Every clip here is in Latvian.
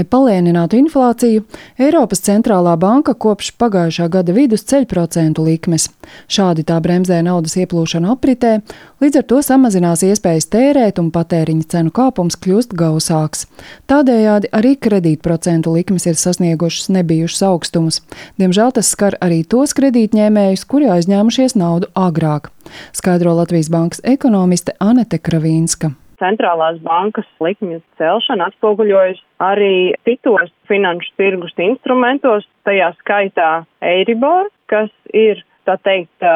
Lai palēninātu inflāciju, Eiropas centrālā banka kopš pagājušā gada vidus ceļ procentu likmes. Šādi tā bremzē naudas ieplūšanu apritē, līdz ar to samazinās iespējas tērēt un patēriņa cenu kāpums kļūst gausāks. Tādējādi arī kredītprocentu likmes ir sasniegušas nebijušas augstumus. Diemžēl tas skar arī tos kredītņēmējus, kuri aizņēmušies naudu agrāk, skaidro Latvijas bankas ekonomiste Anete Kravīnska centrālās bankas likmju celšana atspoguļojas arī citos finanšu tirgus instrumentos, tajā skaitā Eiribor, kas ir, tā teikt,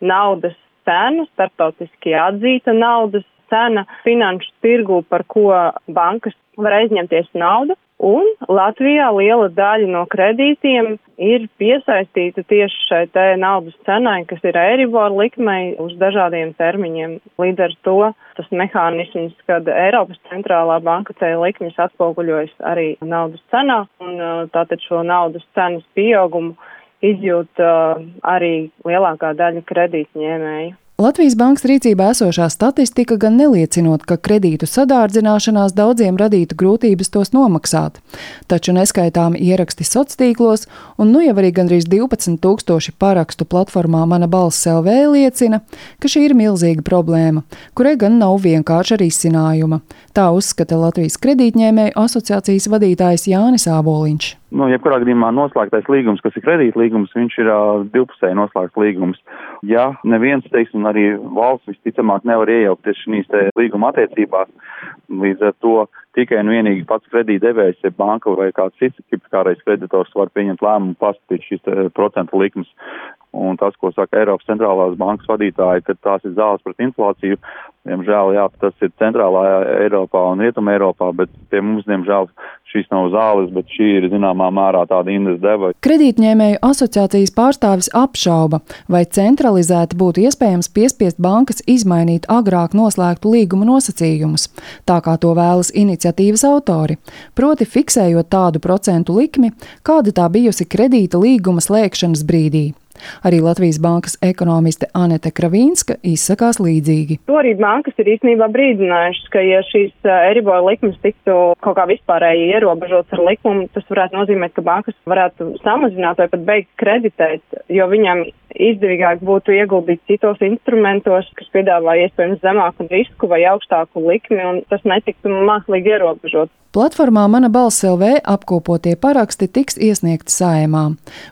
naudas cena, starptautiski atzīta naudas cena finanšu tirgu, par ko bankas var aizņemties naudu. Un Latvijā liela daļa no kredītiem ir piesaistīta tieši šai te naudas cenai, kas ir Eiribor likmei uz dažādiem termiņiem. Līdz ar to tas mehānisms, kad Eiropas centrālā banka ceļ likmes atspoguļojas arī naudas cenā, un uh, tātad šo naudas cenas pieaugumu izjūt uh, arī lielākā daļa kredītņēmēju. Latvijas bankas rīcībā esošā statistika gan neliecinot, ka kredītu sadārdzināšanās daudziem radītu grūtības tos nomaksāt, taču neskaitāmi ieraksti sociālos tīklos un nu jau arī gandrīz 12 tūkstoši parakstu platformā Mana balss LV liecina, ka šī ir milzīga problēma, kurai gan nav vienkārša risinājuma. Tā uzskata Latvijas kredītņēmēju asociācijas vadītājs Jānis Āboliņš. Nu, jebkurā gadījumā noslēgtais līgums, kas ir kredītlīgums, viņš ir uh, divpusēji noslēgts līgums. Ja neviens, teiksim, arī valsts visticamāk nevar iejaukties šīs līguma attiecībās, līdz ar to tikai un vienīgi pats kredītdevējs, ja banka vai kāds cits hipotekārais kreditors var pieņemt lēmumu pastatīt šīs procentu likmes. Un tas, ko saka Eiropas centrālās bankas vadītāji, ka tās ir zāles pret inflāciju, diemžēl, jā, tas ir centrālā Eiropā un rietuma Eiropā, bet pie mums, diemžēl, šīs nav zāles, bet šī ir zināmā mērā tāda indes deva. Kredītņēmēju asociācijas pārstāvis apšauba, vai centralizēti būtu iespējams piespiest bankas izmainīt agrāk noslēgtu līguma nosacījumus, tā kā to vēlas iniciatīvas autori, proti fiksējot tādu procentu likmi, kāda tā bijusi kredīta līguma slēgšanas brīdī. Arī Latvijas bankas ekonomiste Anete Kravīnska izsakās līdzīgi. Arī bankas ir īstenībā brīdinājušas, ka ja šīs Eribola likmes tiktu kaut kā vispārēji ierobežotas ar likumu, tas varētu nozīmēt, ka bankas varētu samazināt vai pat beigt kreditēt, jo viņam izdevīgāk būtu ieguldīt citos instrumentos, kas piedāvā iespējams zemāku risku vai augstāku likmi, un tas netiktu mākslīgi ierobežot. Platformā Mana balss LV apkopotie paraksti tiks iesniegti saimā.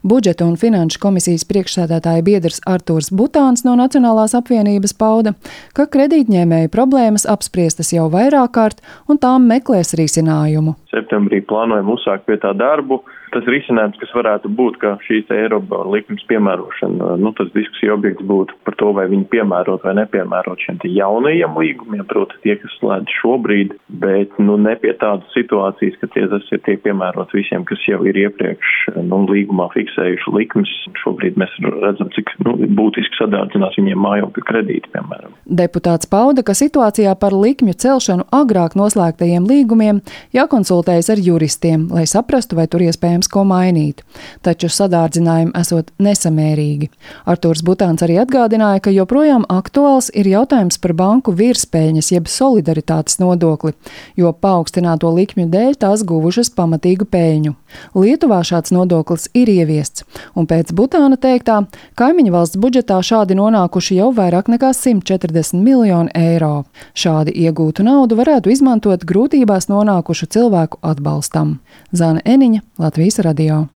Budžeta un finanšu komisijas priekšsēdētāja biedrs Artūrs Butāns no Nacionālās apvienības pauda, ka kredītņēmēju problēmas apspriestas jau vairāk kārt un tām meklēs risinājumu. Septembrī plānojam uzsākt pie tā darbu tas risinājums, kas varētu būt, ka šīs Eiropa likums piemērošana, nu, tas diskusija objekts būtu par to, vai viņi piemērot vai nepiemērot šiem jaunajiem līgumiem, proti tie, kas slēdz šobrīd, bet, nu, ne pie tādas situācijas, ka tie tas ir tiek piemērots visiem, kas jau ir iepriekš, nu, līgumā fiksējuši likmes. Šobrīd mēs redzam, cik, nu, būtiski sadārdzinās viņiem mājokļu kredīti, piemēram. Deputāts pauda, ka situācijā par likmju celšanu agrāk noslēgtajiem līgumiem jākonsultējas ar juristiem, lai saprastu, vai tur iespējams iespējams ko mainīt, taču sadārdzinājumi esot nesamērīgi. Artūrs Butāns arī atgādināja, ka joprojām aktuāls ir jautājums par banku virspēļņas jeb solidaritātes nodokli, jo paaugstināto likmju dēļ tās guvušas pamatīgu peļņu. Lietuvā šāds nodoklis ir ieviests, un pēc Butāna teiktā, kaimiņu valsts budžetā šādi nonākuši jau vairāk nekā 140 miljoni eiro. Šādi iegūtu naudu varētu izmantot grūtībās nonākušu cilvēku atbalstam. Zana Eniņa, Latvijas radio.